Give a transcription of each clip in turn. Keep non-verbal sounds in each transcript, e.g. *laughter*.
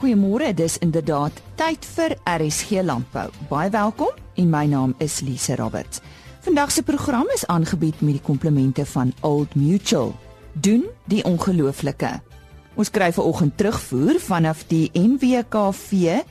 Goeiemôre, dis inderdaad tyd vir RSG Landbou. Baie welkom en my naam is Lise Roberts. Vandag se program is aangebied met die komplemente van Old Mutual. Doen die ongelooflike. Ons kry vanoggend terugvoer vanaf die NWKV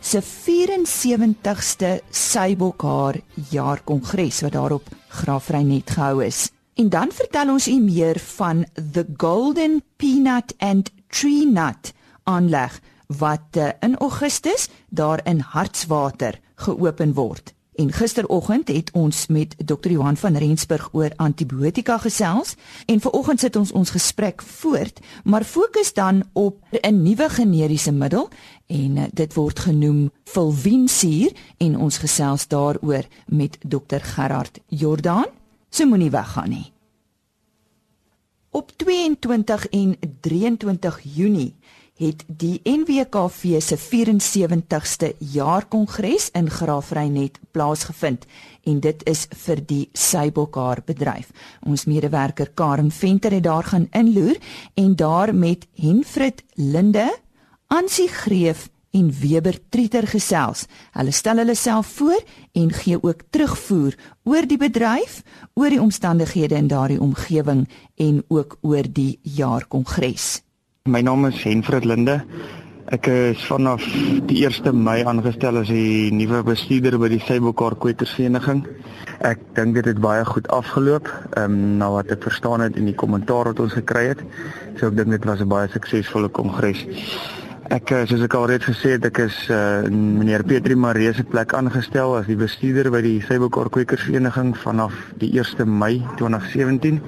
se 74ste Seibokhaar jaarkongres wat daarop Graafreinet gehou is. En dan vertel ons u meer van the Golden Peanut and Tree Nut aanleg wat uh, in Augustus daar in Hartswater geopen word. En gisteroggend het ons met Dr. Johan van Rensburg oor antibiotika gesels en vanoggend sit ons ons gesprek voort, maar fokus dan op 'n nuwe generiese middel en uh, dit word genoem Fulvinsuur en ons gesels daaroor met Dr. Gerard Jordaan. So moenie weggaan nie. Op 22 en 23 Junie het die NWKV se 74ste jaarkongres in Graafreinet plaasgevind en dit is vir die Seibokhaar bedryf. Ons medewerker Karen Venter het daar gaan inloer en daar met Henfrit Linde, Ansie Greef en Weber Trieter gesels. Hulle stel hulle self voor en gee ook terugvoer oor die bedryf, oor die omstandighede in daardie omgewing en ook oor die jaarkongres. My naam is Henfred Linde. Ek is vanaf die 1 Mei aangestel as die nuwe bestuurder by die Seibokar Kwekersvereniging. Ek dink dit het baie goed afgeloop, ehm um, na wat ek verstaan het in die kommentaar wat ons gekry het. So ek dink dit was 'n baie suksesvolle kongres. Ek eh, soos ek al reeds gesê het, ek is uh, meneer Petri Maree se plek aangestel as die bestuurder by die Seibokar Kwekersvereniging vanaf die 1 Mei 2017.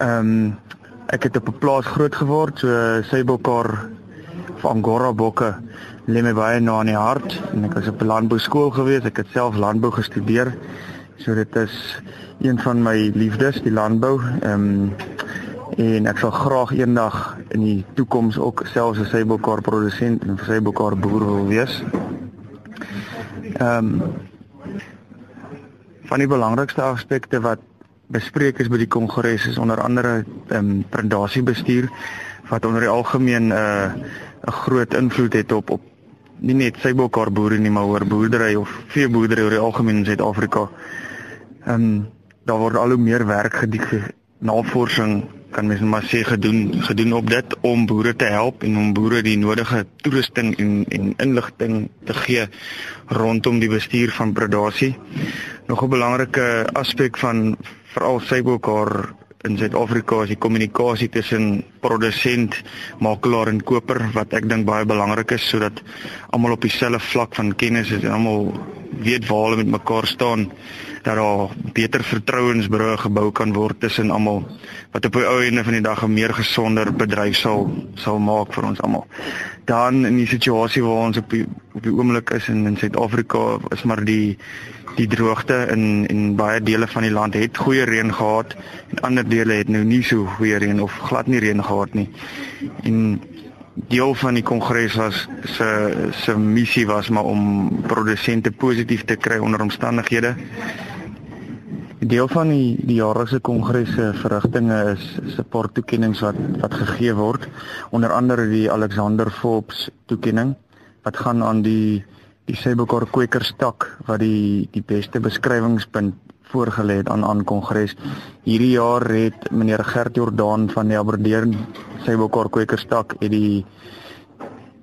Ehm um, ek het op 'n plaas groot geword, so Seibokar van Angora bokke lê my baie na in die hart en ek was op 'n landbou skool gewees. Ek het self landbou gestudeer. So dit is een van my liefdes, die landbou. Ehm um, en ek sal graag eendag in die toekoms ook self 'n Seibokar produsent en 'n Seibokar boer wil wees. Ehm um, van die belangrikste aspekte wat bespreek is by die kongres is onder andere ehm um, predasiebestuur wat onder die algemeen 'n uh, 'n groot invloed het op op nie net Seibokar boere nie maar oor boerdery of veeboerdery oor die algemeen in Suid-Afrika. Ehm um, daar word al hoe meer werk gedoen navorsing kan mens maar sê gedoen gedoen op dit om boere te help en om boere die nodige toerusting en en inligting te gee rondom die bestuur van predasie. Nog 'n belangrike aspek van veral Seibokar in Suid-Afrika is die kommunikasie tussen produsent, makelaar en koper wat ek dink baie belangrik is sodat almal op dieselfde vlak van kennis is en almal weet waar hulle met mekaar staan dat daar beter vertrouensbrûe gebou kan word tussen almal wat op die ou ende van die dag 'n meer gesonder bedryf sal sal maak vir ons almal. Dan in die situasie waar ons op die op die oomblik is in in Suid-Afrika is maar die die droogte in in baie dele van die land het goeie reën gehad en ander dele het nou nie so goeie reën of glad nie reën gehad nie. En deel van die kongres was se se missie was maar om produsente positief te kry onder omstandighede Deel van die die jaarlikse kongres se verrigtinge is paar toekenninge wat wat gegee word, onder andere die Alexander Forbes toekenning wat gaan aan die die Seibokar kwekerstak wat die die beste beskrywingspunt voorgelê het aan aan kongres. Hierdie jaar het meneer Gert Jordaan van die Aberdeen Seibokar kwekerstak het die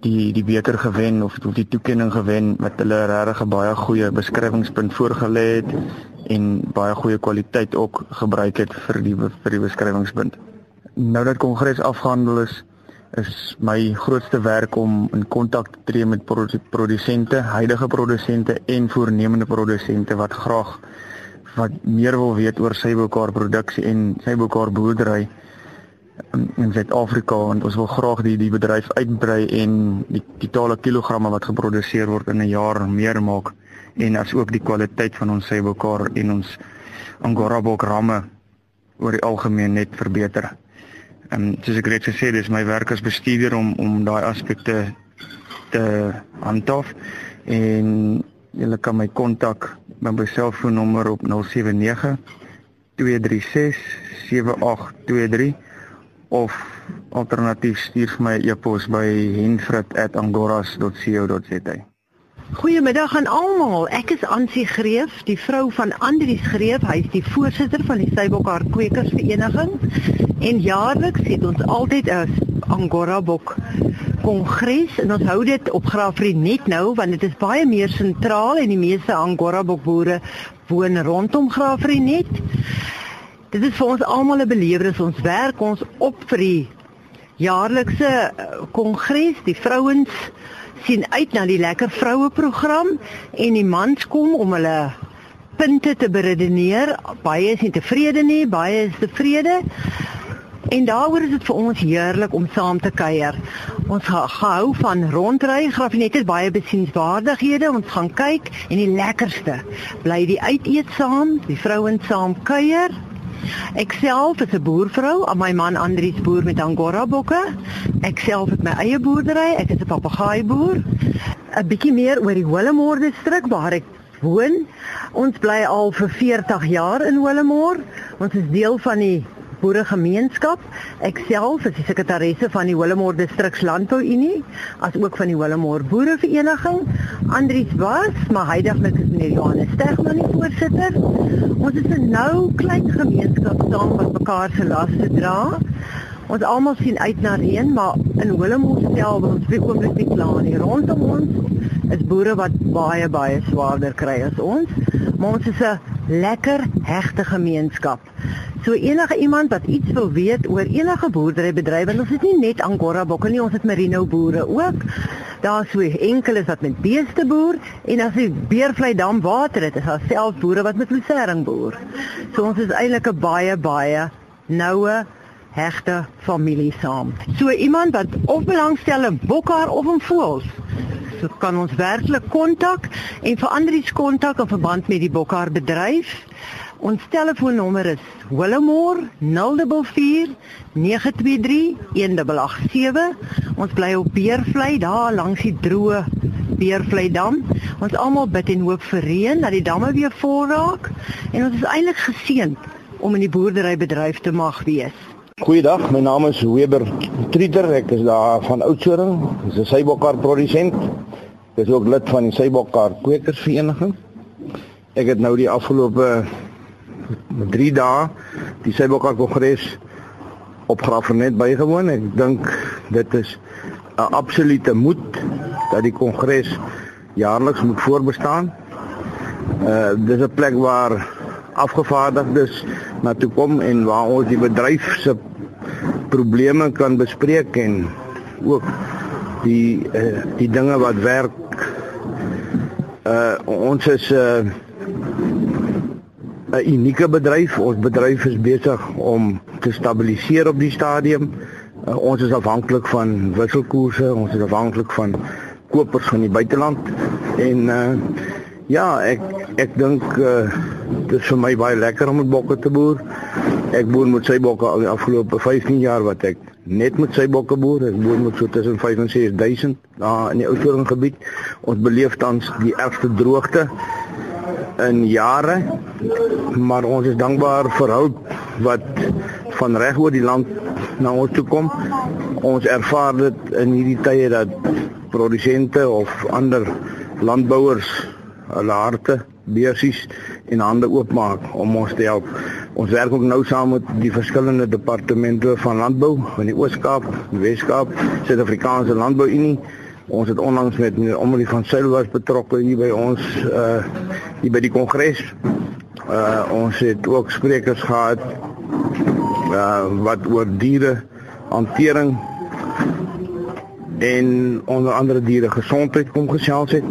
die die beker gewen of die toekenning gewen wat hulle regtig 'n baie goeie beskrywingspunt voorgelê het en baie goeie kwaliteit ook gebruik het vir die vir die beskrywingspunt. Nou dat kongres afgehandel is, is my grootste werk om in kontak te tree met produsente, huidige produsente en voornemende produsente wat graag wat meer wil weet oor Seibokar produksie en Seibokar boerdery in Suid-Afrika want ons wil graag die die bedryf uitbrei en die totale kilogramme wat geproduseer word in 'n jaar meer maak en asook die kwaliteit van ons seibokar en ons angora bok ramme oor die algemeen net verbeter. Ehm um, soos ek reeds gesê het, dis my werk as bestuurder om om daai aspekte te handhaaf en julle kan my kontak met my selfoonnommer op 079 236 7823 of Alternatief stuur vir my 'n e e-pos by henfrit@angoras.co.za. Goeiemiddag aan almal. Ek is Ansie Greef, die vrou van Andrius Greef. Hy is die voorsitter van die Sybokhaar Kwekersvereniging. En jaarliks het ons altyd 'n Angora bok kongres en ons hou dit op Graafrenet nou want dit is baie meer sentraal en die meeste Angora bok boere woon rondom Graafrenet. Dit is vir ons almal 'n belewenis. Ons werk ons op vir die jaarlikse eh, kongres. Die vrouens sien uit na die lekker vroue program en die mans kom om hulle punte te beredeneer. Baie is nie tevrede nie, baie is tevrede. En daaroor is dit vir ons heerlik om saam te kuier. Ons gehou van rondry, Grafinet het baie besienswaardighede. Ons gaan kyk en die lekkerste bly die uiteet saam, die vrouens saam kuier. Ek self is 'n boervrou, aan my man Andrius boer met Angora bokke. Ek self het my eie boerdery, ek is 'n papegaaiboer. 'n Bietjie meer oor die Willowmore distrik waar ek woon. Ons bly al vir 40 jaar in Willowmore. Ons is deel van die boeregemeenskap. Ek self is die sekretaresse van die Willowmore Distriks Landbou Unie, as ook van die Willowmore Boerevereniging. Andries was, maar heidaglik is meneer Johannes Stegman die voorsitter. Ons is 'n nou klein gemeenskap saam wat mekaar se laste dra. Ons almal sien uit na reën, maar in Willowmore self ons vir oomblik nie klaar nie. Rondom ons is boere wat baie baie swaarder kry as ons. Maar ons is 'n lekker hegte gemeenskap. So enige iemand wat iets wil weet oor enige boerderybedryf, want ons het nie net Angora bokke nie, ons het merino boere ook. Daar sou enkeles wat met beeste boer en as die beervlei dam water het, is daar self boere wat met lucering boer. So ons is eintlik 'n baie baie noue hegte familie saam. So iemand wat of belangstel in bokhaar of in voëls, kan ons werklik kontak en vir ander iets kontak in verband met die bokhaar bedryf. Ons telefoonnommer is Willowmore 044 923 187. Ons bly op Beervlei daar langs die droë Beervlei dam. Ons almal bid en hoop vir reën dat die damme weer vol raak en ons is eintlik geseënd om in die boerderybedryf te mag wees. Goeiedag, my naam is Weber Trieter. Ek is daar van Oudtshoorn. Ek is 'n sybokhaar produsent. Ek is ook lid van die Sybokhaar Kwekersvereniging. Ek het nou die afgelope 3 dae die Sybokar Kongres op Graafrenet bygewoon. Ek dink dit is 'n absolute moed dat die kongres jaarliks moet voorbestaan. Uh dis 'n plek waar afgevaardigdes na toe kom en waar ons die bedryf se probleme kan bespreek en ook die uh, die dinge wat werk. Uh ons is uh 'n unieke bedryf. Ons bedryf is besig om te stabiliseer op die stadium. Uh, ons is afhanklik van wisselkoerse, ons is afhanklik van kopers van die buiteland en uh ja, ek ek dink uh dit is vir my baie lekker om met bokke te boer. Ek boer met sy bokke al die afgelope 15 jaar wat ek net met sy bokke boer. Ek boer met so tussen 5 en 6000 daar in die Oudtshoorn gebied. Ons beleef tans die ergste droogte in jare maar ons is dankbaar vir hulp wat van reg oor die land na ons toe kom. Ons ervaar dit in hierdie tye dat produsente of ander landbouers hulle harte, beursies en hande oopmaak om ons te help. Ons werk ook nou saam met die verskillende departemente van landbou van die Oos-Kaap, die Wes-Kaap, Suid-Afrikaanse Landbou Unie Ons het onlangs met meneer Omri van Sail was betrokke hier by ons uh hier by die kongres. Uh ons het ook sprekers gehad uh wat oor diere hantering en onder andere diere gesondheid kom gesels het.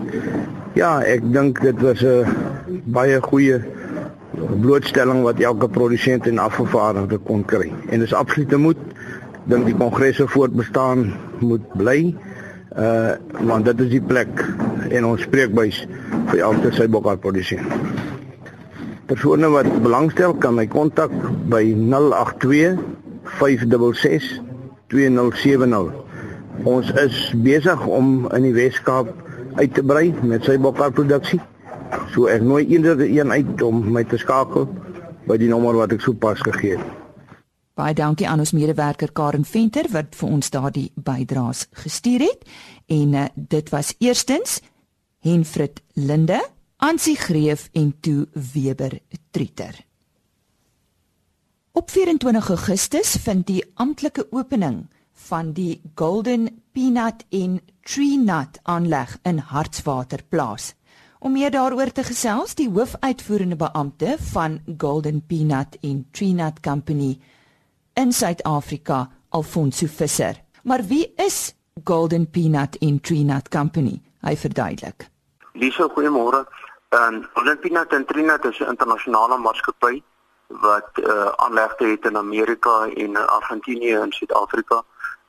Ja, ek dink dit was 'n baie goeie blootstelling wat elke produsent en afgevaardigde kon kry. En dis absolute moed dink die kongresse voortbestaan moet bly uh want dit is die plek en ons spreekbuis vir elke sy bokhart produksie. Persone wat belangstel kan my kontak by 082 566 2070. Ons is besig om in die Weskaap uit te brei met sy bokhart produksie. So ek nooi enige een uit om my te skakel by die nommer wat ek sopas gegee het. Baie dankie aan ons medewerker Karen Venter wat vir ons daardie bydraes gestuur het. En uh, dit was eerstens Henfrit Linde, Ansie Greef en toe Weber Trieter. Op 24 Augustus vind die amptelike opening van die Golden Peanut en Tree Nut aanleg in Hartswater plaas. Om meer daaroor te gesels, die hoofuitvoerende beampte van Golden Peanut en Tree Nut Company in Suid-Afrika, Alfonso Visser. Maar wie is Golden Peanut en Tree Nut Company? Hy verduidelik. Lisa, goeiemôre. En Golden Peanut en Tree Nut is 'n internasionale maatskappy wat uh, aanlegte het in Amerika en Argentinië en Suid-Afrika.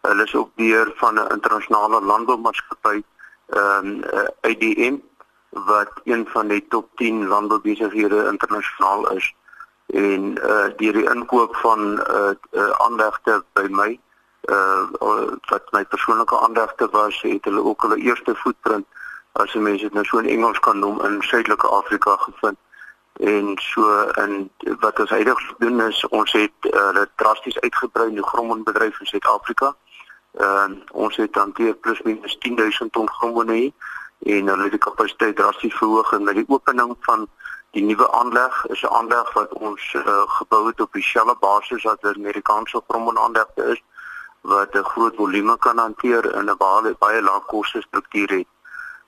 Hulle is ook deur van 'n internasionale landboumaatskappy, ehm um, uh, IDM wat een van die top 10 landboubesighede internasionaal is en uh deur die inkoop van uh, uh aandagte by my uh wat my persoonlike aandagte was het hulle ook hulle eerste voetprint as jy mense dit nou so in Engels kan noem in Suidelike Afrika gevind en so in wat ons heidaglik doen is ons het hulle uh, drasties uitgebrei in die grondbedryf in Suid-Afrika. Uh, ons het hanteer plus minus 10000 ton grondbone en hulle het die kapasiteit drasties verhoog en met die opening van die nuwe aanleg is 'n aanleg wat ons uh, gebou het op dieselfde basis as die Amerikaanse grondbonaanleg is wat 'n groot volume kan hanteer in 'n baie baie lae koste struktuur het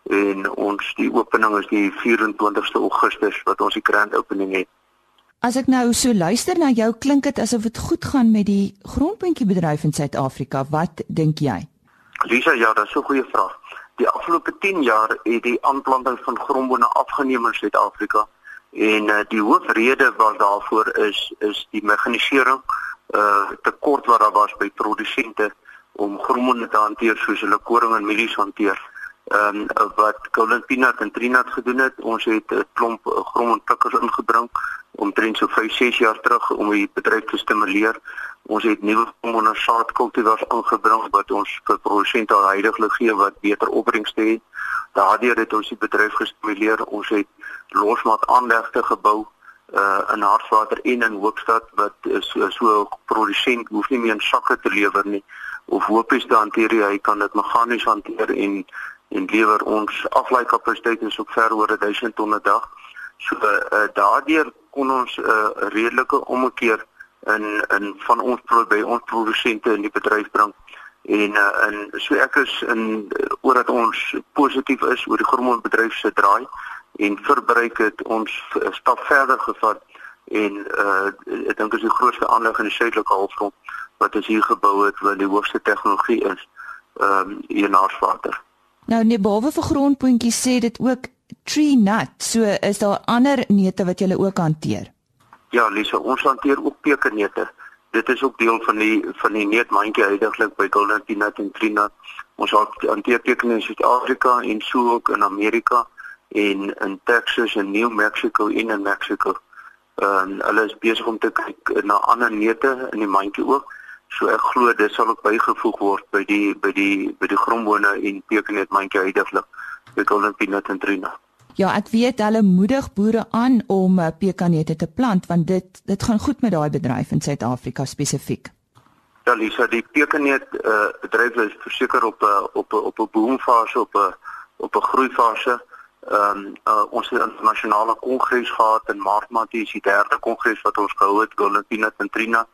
en ons die opening is die 24ste Augustus wat ons die grand opening het. As ek nou so luister na jou klink dit asof dit goed gaan met die grondpuntjie bedryf in Suid-Afrika. Wat dink jy? Lisa, ja, dis 'n goeie vraag. Die afgelope 10 jaar het die aanplanting van grondbone afgeneem in Suid-Afrika en uh, die hoofrede wat daarvoor is is die mekanisering uh tekort wat daar was by produsente om grondbone te hanteer soos hulle koring en mielies hanteer. Ehm um, wat Colin Pinat en Trinat gedoen het, ons het 'n klomp grondpikkers ingebring omtrent so 5, 6 jaar terug om die bedryf te stimuleer. Ons het nuwe monosaadkultivars ingebring wat ons vir produsente al heidaglik gee wat beter opbrengste het. Daardeur het ons die bedryf gestimuleer. Ons het losmaat aanlegte gebou uh in Hartswater en in Hoopstad wat is so so produsent hoef nie meer in sakke te lewer nie of hoopies te hanteer hy kan dit meganies hanteer en en lewer ons aflaaikapasiteit is op ver oor 1000 ton 'n dag. So uh daardeur kon ons 'n uh, redelike omkeer in in van ons by ons produsente in die bedryf bring en uh, en so ek is in uh, oordat ons positief is oor die grondbedryf se draai en verbruik het ons stap verder gevat en uh, ek dink is die grootste aanleg in die suidelike halfrond wat ons hier gebou het wat die hoogste tegnologie is ehm um, hier na Swarter. Nou nee behalwe vir grondpuntjies sê dit ook tree nut. So is daar ander neute wat jy ook hanteer? Ja, Lisa, ons hanteer ook pekerneute. Dit is ook deel van die van die neutmandjie heidaglik by Golden Peanut en Tree Nut. Ons hanteer pekerneute in Suid-Afrika en so ook in Amerika en in Texas en New Mexico en in Mexico. Um, hulle is besig om te kyk na ander neute in die mandjie ook. So ek glo dit sal ook bygevoeg word by die by die by die grondbone en pekerneut mandjie by Golden Peanut en Nut. Ja, ek weet hulle moedig boere aan om uh, pekanneute te plant want dit dit gaan goed met daai bedryf in Suid-Afrika spesifiek. Ja, Lisa, die pekanneut uh, bedryf is verseker op 'n uh, op 'n op 'n boomfase op 'n op 'n groeifase. Ehm um, uh, ons het 'n internasionale kongres gehad in Maart maand, dis die derde kongres wat ons gehou het, Golden Peanut in Trina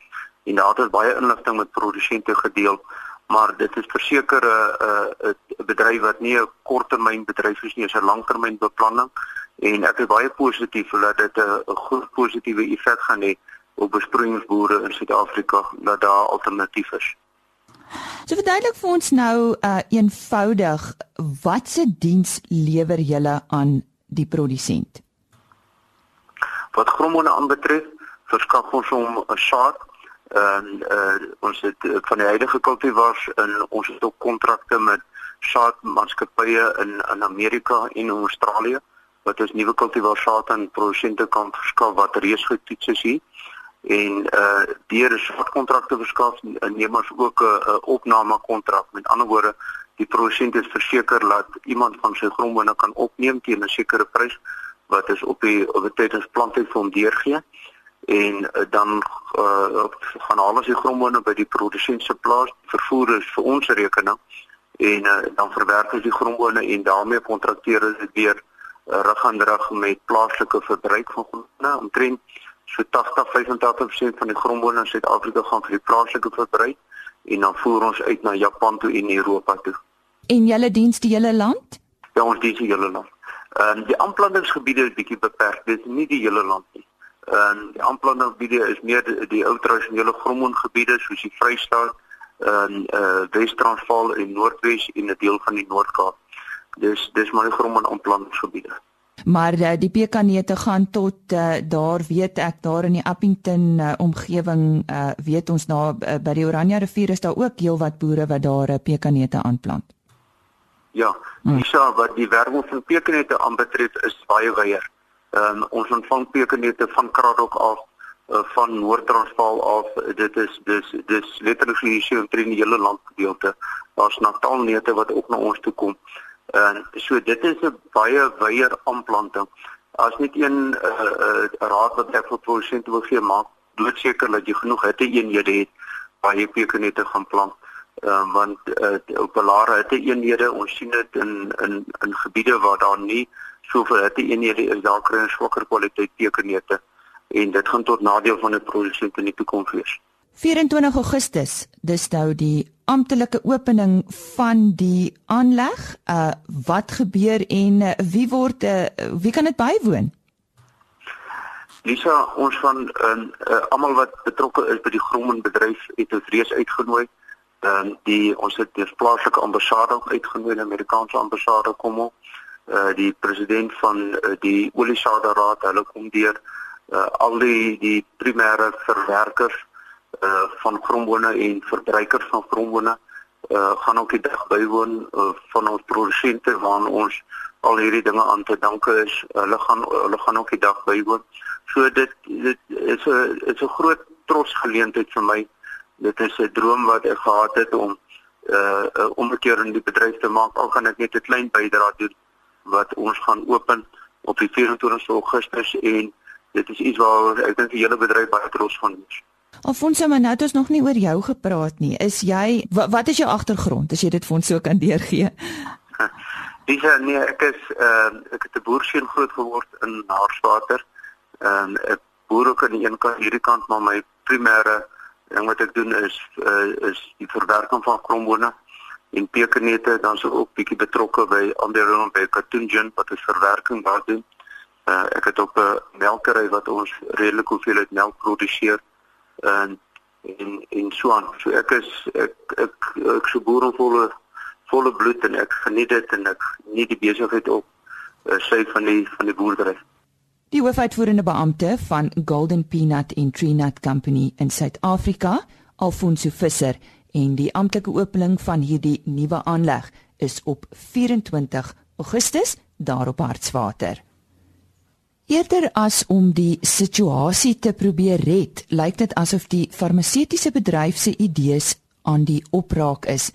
en daar het baie inligting met produsente gedeel maar dit is verseker 'n 'n bedryf wat nie 'n korttermyn bedryf is nie, dis 'n langtermynbeplanning en ek is baie positief dat dit 'n groot positiewe effek gaan hê op besproeiingsboere in Suid-Afrika dat daar alternatief is. So verduidelik vir ons nou uh eenvoudig watse diens lewer julle aan die produsent? Wat grondbone aanbetref, verskaf ons hom 'n saad en uh, ons het uh, van die huidige kultivars in ons het ook kontrakte met saadmaatskappye in in Amerika en Australië wat ons nuwe kultivars saad aan produsente kan verskaf wat reeds getoets is hier. En uh deur saadkontrakte verskaf neem ons ook 'n uh, opname kontrak met ander woorde die produsent is verseker dat iemand van sy grondbone kan opneem teen 'n sekere prys wat is op die op die tydens planting vir hom deurgee en uh, dan uh, gaan alles die grombone by die produsent se plaas vervoer is vir ons rekening en uh, dan verwerk ons die grombone en daarmee kontrakteer ons dit weer uh, rug aan rug met plaaslike verbruik van grombone omtrent so 80-85% van die grombone in Suid-Afrika gaan vir die plaaslike verbruik en dan voer ons uit na Japan toe en Europa toe. En julle diens die hele land? Ja, ons dien die hele land. Ehm um, die aanplantingsgebiede is bietjie beperk. Dit is nie die hele land nie. Ehm um, die aanplantingsgebiede is meer die, die ou tradisionele grondgebiede soos die Vrystaat, ehm um, uh, Wes-Transvaal en Noordwes en 'n deel van die Noord-Kaap. Dis dis maar die grondplantingsgebiede maar uh, die pekanneute gaan tot uh, daar weet ek daar in die Appington uh, omgewing uh, weet ons na uh, by die Oranje rivier is daar ook heelwat boere wat daar uh, pekanneute aanplant. Ja, hmm. wat die werwing van pekanneute aanbetref is baie wyeer. Um, ons ontvang pekanneute van Kraddock af uh, van Noord-Transvaal af. Dit is dis dis letterlik hier so in die hele land gedeelte. Daar's Natalneute wat ook na ons toe kom. En so dit is 'n baie wyeer aanplanting. As net een 'n uh, uh, raad wat ek vir produsente wil gee, maak doodseker dat jy genoeg hitte eenhede het waar jy pekanette gaan plant. Ehm uh, want uh, op polare hitte eenhede, ons sien dit in in in gebiede waar daar nie soveel hitte eenhede is, daar kry ons swakker kwaliteit pekanette en dit gaan tot nadeel van die produsente in die toekoms wees. 24 Augustus, dis nou die amptelike opening van die aanleg. Uh wat gebeur en uh, wie word uh, wie kan dit bywoon? Lisa, ons van uh, uh, almal wat betrokke is by die grondbedryf het ons reeds uitgenooi. Ehm uh, die ons het die plaaslike ambassade uitgenooi, die Amerikaanse ambassade kom op. Uh die president van uh, die Oliesade Raad, hulle kom deur uh, al die die primêre verwerkers uh van grombone en verbruikers van grombone uh gaan ook die dag bywoon uh, van ons produsente waaraan ons al hierdie dinge aan te danke is. Hulle gaan hulle gaan ook die dag bywoon. So dit dit is 'n is 'n groot trots geleentheid vir my. Dit is 'n droom wat ek gehad het om uh 'n omkeer in die bedryf te maak. Al gaan ek net 'n klein bydrae doen wat ons gaan open op die 24 Augustus en dit is iets waar ek dink die hele bedryf baie trots van is. Alfonso, maar nou het ons nog nie oor jou gepraat nie. Is jy wat, wat is jou agtergrond as jy dit vir ons so kan deurgee? *laughs* Dis nee, ek is ehm uh, ek het 'n boerseun groot geword in Haarswater. Ehm uh, ek boer ook aan die een kant hierdie kant, maar my primêre ding wat ek doen is uh, is die verwerking van krombone en pekanneute, dan sou ook bietjie betrokke by ander rond by Katoenjin wat is verwerking daar doen. Uh, ek het ook 'n melkery wat ons redelik hoeveelheid melk produseer en en en so aan. So ek is ek ek ek so boer volle volle bloed en ek geniet dit en ek nie die besigheid op uh, sy van die van die boerdery. Die hoofuitvoerende beampte van Golden Peanut and Tree Nut Company in Suid-Afrika, Alfonso Visser, en die amptelike opening van hierdie nuwe aanleg is op 24 Augustus daar op Hartswater. Eerder as om die situasie te probeer red, lyk dit asof die farmaseutiese bedryf se idees aan die opraak is.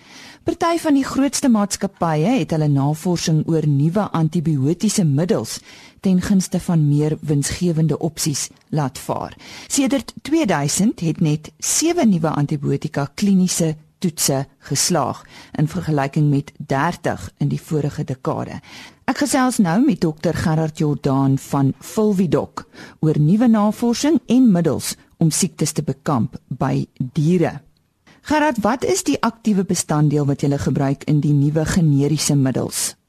Party van die grootste maatskappye het hulle navorsing oor nuwe antibiotiese middels ten gunste van meer winsgewende opsies laat vaar. Sedert 2000 het net 7 nuwe antibiotika kliniese toetse geslaag in vergelyking met 30 in die vorige dekade. Ek gesels nou met dokter Gerard Jordaan van Fulvidok oor nuwe navorsing en middels om siektes te bekamp by diere. Gerard, wat is die aktiewe bestanddeel wat jy gebruik in die nuwe generiese middels?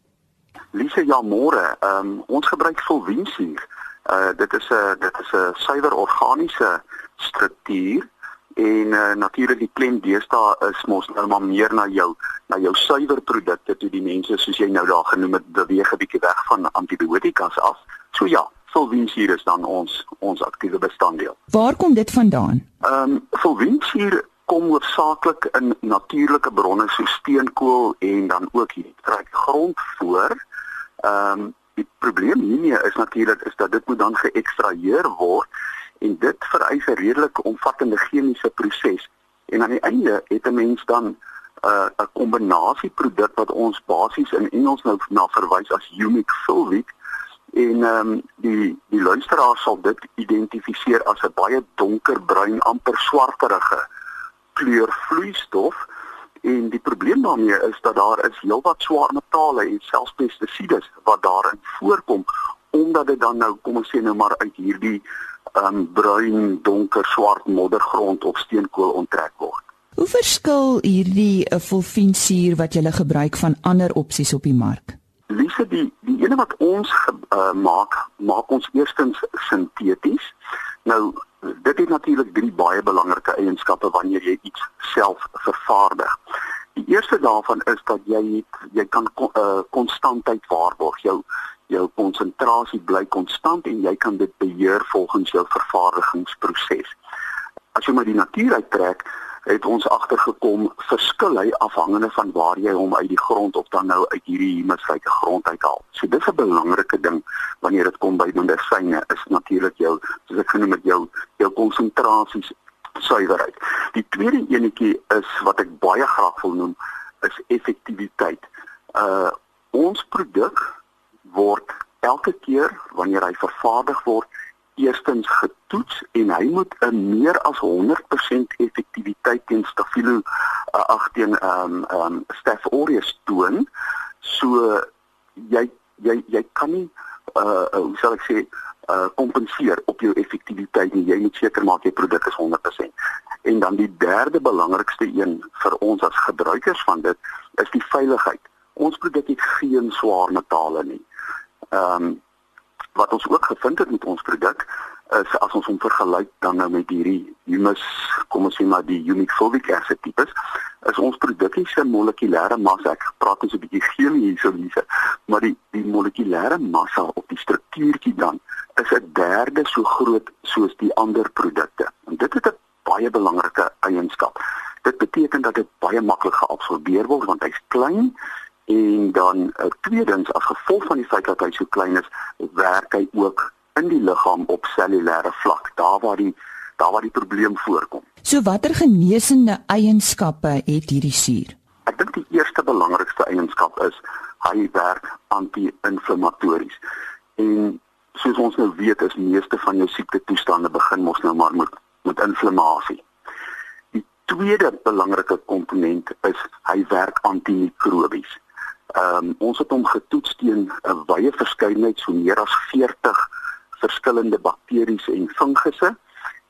Lise, ja môre. Ehm um, ons gebruik Fulvinsuur. Uh dit is 'n dit is 'n suiwer organiese struktuur en uh, natuurlik die klem deesdae is mos nou maar meer na jou na jou suiwerprodukte toe die mense soos jy nou daar genoem het beweeg 'n bietjie weg van antibiotikas af. So ja, solvensuur is dan ons ons aktiewe bestanddeel. Waar kom dit vandaan? Ehm um, solvensuur kom hoofsaaklik in natuurlike bronne so steenkool en dan ook hier kry grond voor. Ehm um, die probleem hiermee is natuurlik is dat dit moet dan geëkstraheer word en dit vereis 'n redelike omvattende chemiese proses en aan die einde het 'n mens dan 'n uh, 'n kombinasieproduk wat ons basies in Engels nou na verwys as humic fulvic En ehm um, die die luisteraar sal dit identifiseer as 'n baie donkerbruin, amper swarterige kleur vloeistof. En die probleem daarmee is dat daar is heelwat swaar metale en selfs pestisiede wat daarin voorkom omdat dit dan nou kom ons sê nou maar uit hierdie um, bruin, donker, swart moddergrond of steenkool onttrek word. Hoe verskil hierdie fulfinsuur wat jy gebruik van ander opsies op die mark? Lise die die ene wat ons uh, maak, maak ons eerstens sinteties. Nou dit het natuurlik drie baie belangrike eienskappe wanneer jy iets self vervaardig. Die eerste daarvan is dat jy jy kan uh, konstantheid waarborg. Jou jou konsentrasie bly konstant en jy kan dit beheer volgens jou vervaardigingsproses. As jy maar die natuur uittrek, het ons agtergekom verskil hy afhangende van waar jy hom uit die grond of dan nou uit hierdie humusryke grond uithaal. So dis 'n belangrike ding wanneer dit kom by medisyne is natuurlik jou soos ek genoem het jou jou konsentrasies suiwerheid. Die tweede enetjie is wat ek baie graag wil noem is effektiwiteit. Uh ons produk word elke keer wanneer hy vervaardig word eerstens getoets en hy moet 'n meer as 100% effektiwiteit teen Staphylo uh, ag teen ehm um, ehm um, Staph aureus toon. So jy jy jy kan nie uh, uh hoe sal ek sê uh kompenseer op jou effektiwiteit nie. Jy moet seker maak jy produk is 100%. En dan die derde belangrikste een vir ons as gebruikers van dit is die veiligheid. Ons produk het geen swaar metale nie. Ehm um, wat ons ook gevind het met ons produk is as ons hom vergelyk dan nou met hierdie humus, kom ons sê maar die unique fulvic acid tipes, is ons produk se molekulêre massa, ek praat net 'n bietjie chemie hierso hierse, maar die die molekulêre massa op die struktuurtjie dan is 'n derde so groot soos die ander produkte. En dit het 'n baie belangrike eienskap. Dit beteken dat dit baie maklik geabsorbeer word want hy's klein en dan uh, tweedens as gevolg van die feit dat hy so klein is, werk hy ook in die liggaam op cellulêre vlak, daar waar die daar waar die probleem voorkom. So watter genesende eienskappe het hierdie suur? Ek dink die eerste belangrikste eienskap is hy werk anti-inflammatories. En soos ons nou weet, is meeste van jou siekte toestande begin mos nou maar met met inflammasie. Die tweede belangrike komponent is hy werk antimikrobies. Ehm um, ons het hom getoets teen 'n wye verskeidenheid so meer as 40 verskillende bakterieë en fungusse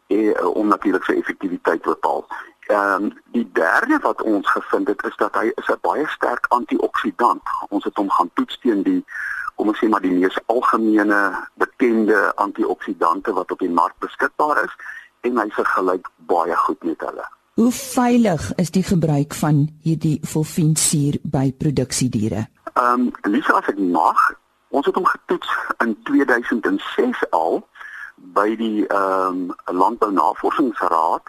en uh, om natuurlik sy effektiwiteit te bepaal. Ehm um, die derde wat ons gevind het is dat hy is 'n baie sterk antioksidant. Ons het hom gaan toets teen die kom ons sê maar die mees algemene bekende antioksidante wat op die mark beskikbaar is en hy vergelyk baie goed met hulle. Hoe veilig is die gebruik van hierdie volfiensuur by produksiediere? Ehm, um, Lisa, as ek mag, ons het hom getoets in 2006 al by die ehm um, Landbou Navorsingsraad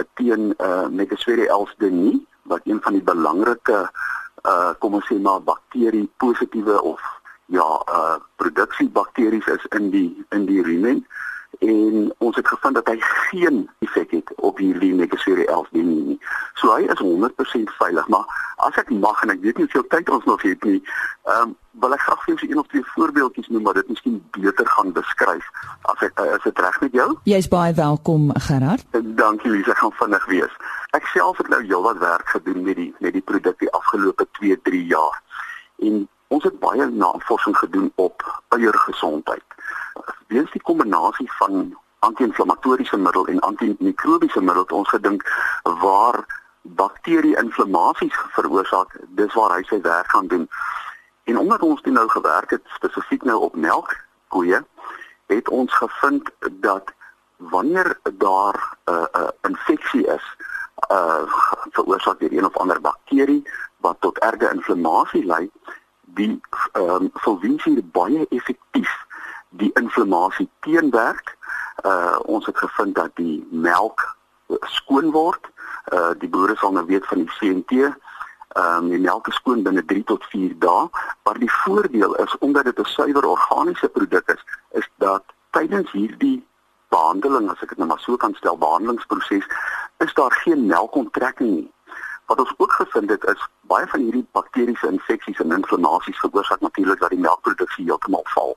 eh, teen uh, Megaswere elsdenie wat een van die belangrike eh uh, kom ons sê maar bakterie positiewe of ja eh uh, produksiebakteries is in die in die rumen en ons het gevind dat hy geen effek het op hierdie Negasuri 11 nie. So hy is 100% veilig, maar as ek mag en ek weet nie hoeveel tyd ons nog het nie, ehm um, wil ek graag vir julle een of twee voorbeeldjies noem wat dit miskien beter gaan beskryf as ek as dit reg met jou. Jy's baie welkom, Gerard. Dankie Lisa, gaan vinnig wees. Ek self het nou heelwat werk gedoen met die met die produk die afgelope 2, 3 jaar. En ons het baie navorsing gedoen op eiergesondheid weens die kombinasie van anti-inflammatoriese middel en antimikrobiese middel het ons gedink waar bakterie-inflammasies veroorsaak, dis waar hy sy werk gaan doen. En omdat ons dit nou gewerk het spesifiek nou op melkkoeie, het ons gevind dat wanneer daar 'n uh, 'n uh, infeksie is, uh veroorsaak deur een of ander bakterie wat tot erge inflammasie lei, die ehm um, volwinsie baie effektief die inflammasie teenwerk. Uh ons het gevind dat die melk skoon word. Uh die boere sal nou weet van die CNT. Ehm um, die melk is skoon binne 3 tot 4 dae, maar die voordeel is omdat dit 'n suiwer organiese produk is, is dat tydens hierdie behandeling, as ek dit nou maar so kan stel, behandelingsproses, is daar geen melkonttrekking nie. Wat ons ook gevind het is baie van hierdie bakteriese infeksies en inflammasies veroorsaak natuurlik dat die melkproduksie heeltemal val.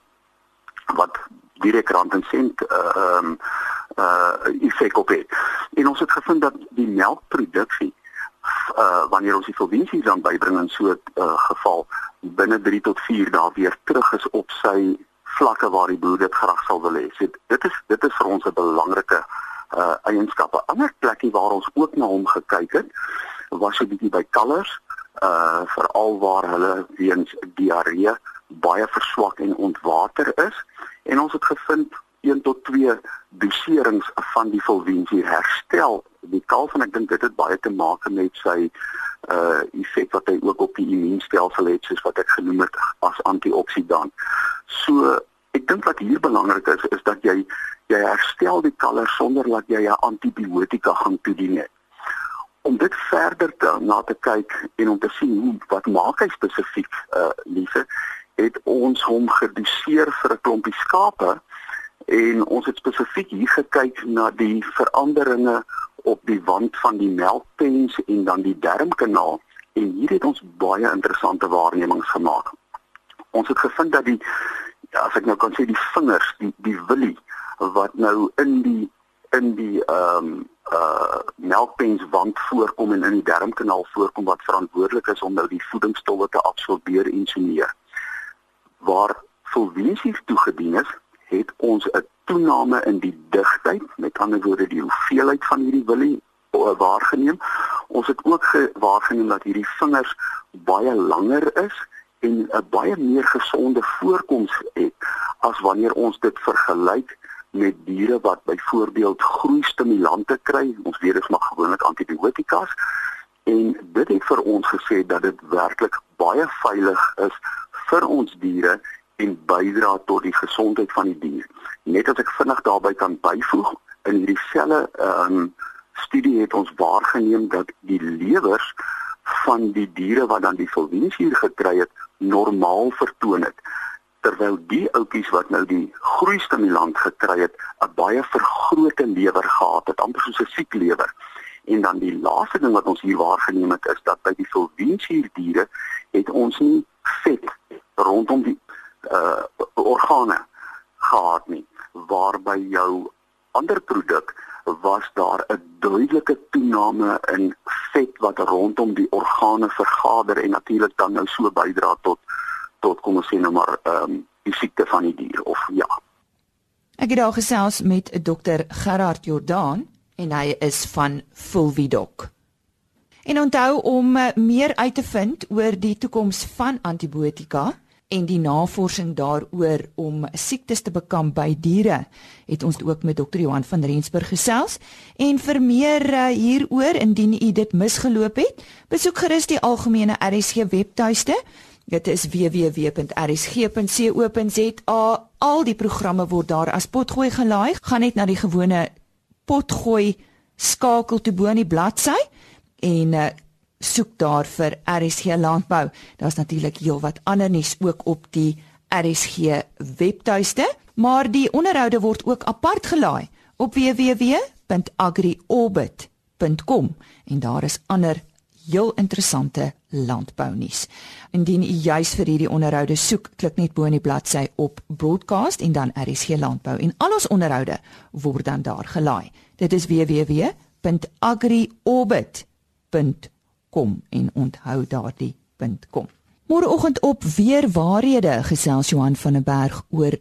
Wat direk rand en sent uh um uh effek op het. En ons het gevind dat die melkproduksie uh wanneer ons die volwensies dan bybring in so 'n uh, geval binne 3 tot 4 dae weer terug is op sy vlakke waar die boer dit graag sal wil hê. So dit is dit is vir ons 'n belangrike uh eienskappe. Ander plekkie waar ons ook na hom gekyk het was so 'n bietjie by kalvers uh veral waar hulle weens diarree baie verswak en ontwater is en ons het gevind 1 tot 2 doserings van die volwensie herstel die kalf en ek dink dit het baie te maak met sy uh effek wat hy ook op die immuunstelsel het soos wat ek genoem het as antioksidant. So ek dink wat hier belangrik is is dat jy jy herstel die kalver sonder dat jy 'n antibiotika gaan toedien het. Om dit verder te na te kyk en om te sien hoe wat maak hy spesifiek uh het ons hom gedoseer vir 'n klompie skape en ons het spesifiek hier gekyk na die veranderinge op die wand van die melkpens en dan die darmkanaal en hier het ons baie interessante waarnemings gemaak. Ons het gevind dat die as ek nou kan sê die vingers, die die willie wat nou in die in die ehm um, uh melkpens wand voorkom en in die darmkanaal voorkom wat verantwoordelik is om nou die voedingsstowwe te absorbeer en so meer. Waar volwensies toegedien is, het ons 'n toename in die digtheid, met ander woorde die hoeveelheid van hierdie willie uh, waargeneem. Ons het ook waargeneem dat hierdie vingers baie langer is en 'n baie meer gesonde voorkoms het as wanneer ons dit vergelyk met diere wat byvoorbeeld groeistimulante kry. Ons weet dit is maar gewoonlik antibiotikas en dit het vir ons gesê dat dit werklik baie veilig is vir ons diere en bydra tot die gesondheid van die dier. Net as ek vinnig daarby kan byvoeg, in hierdie selle ehm um, studie het ons waargeneem dat die lewers van die diere wat dan die volwensuur gekry het, normaal vertoon het terwyl die ouppies wat nou die groeistimulant gekry het, 'n baie vergrote lewer gehad het, amper soos 'n siek lewer. En dan die laaste ding wat ons hier waargeneem het is dat by die volwensuur diere het ons nie vet rondom die uh organe gehad nie waarby jou ander produk was daar 'n duidelike toename in vet wat rondom die organe vergader en natuurlik dan nou so bydra tot tot kom ons sê nou maar ehm um, die siekte van die dier of ja. Ek het daar gesels met 'n dokter Gerard Jordaan en hy is van Fulvidok. En onthou om eh, meer uit te vind oor die toekoms van antibiotika en die navorsing daaroor om siektes te bekamp by diere het ons ook met dokter Johan van Rensburg gesels. En vir meer uh, hieroor indien u dit misgeloop het besoek gerus die algemene RSG webtuiste. Dit is www.rsg.co.za al die programme word daar as potgooi gelaai. Gaan net na die gewone potgooi skakel toe bo in die bladsy en uh, soek daar vir RSG landbou. Daar's natuurlik heelwat ander nuus ook op die RSG webtuiste, maar die onderhoude word ook apart gelaai op www.agriorbit.com en daar is ander heel interessante landbounuus. Indien u juis vir hierdie onderhoude soek, klik net bo in die bladsy op broadcast en dan RSG landbou en al ons onderhoude word dan daar gelaai. Dit is www.agriorbit.com kom en onthou daardie punt kom. Môreoggend op weer waarhede gesels Johan van der Berg oor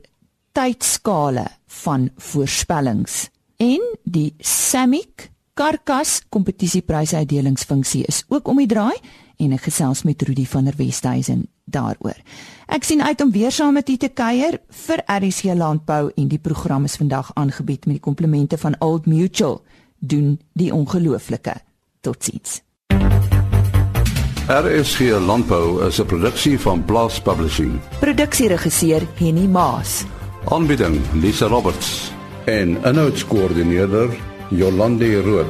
tydskale van voorspellings en die Samic Karkas kompetisieprysuitdelingsfunksie is ook om die draai en ek gesels met Rudy van der Westhuizen daaroor. Ek sien uit om weer saam met u te kuier vir RC Landbou en die program is vandag aangebied met die komplemente van Old Mutual doen die ongelooflike. Totsiens. RSG Landbou is 'n produksie van Blast Publishing. Produksieregisseur Henny Maas. Aanbieding Lisa Roberts en 'n notas koördineerder Jolande Rooi.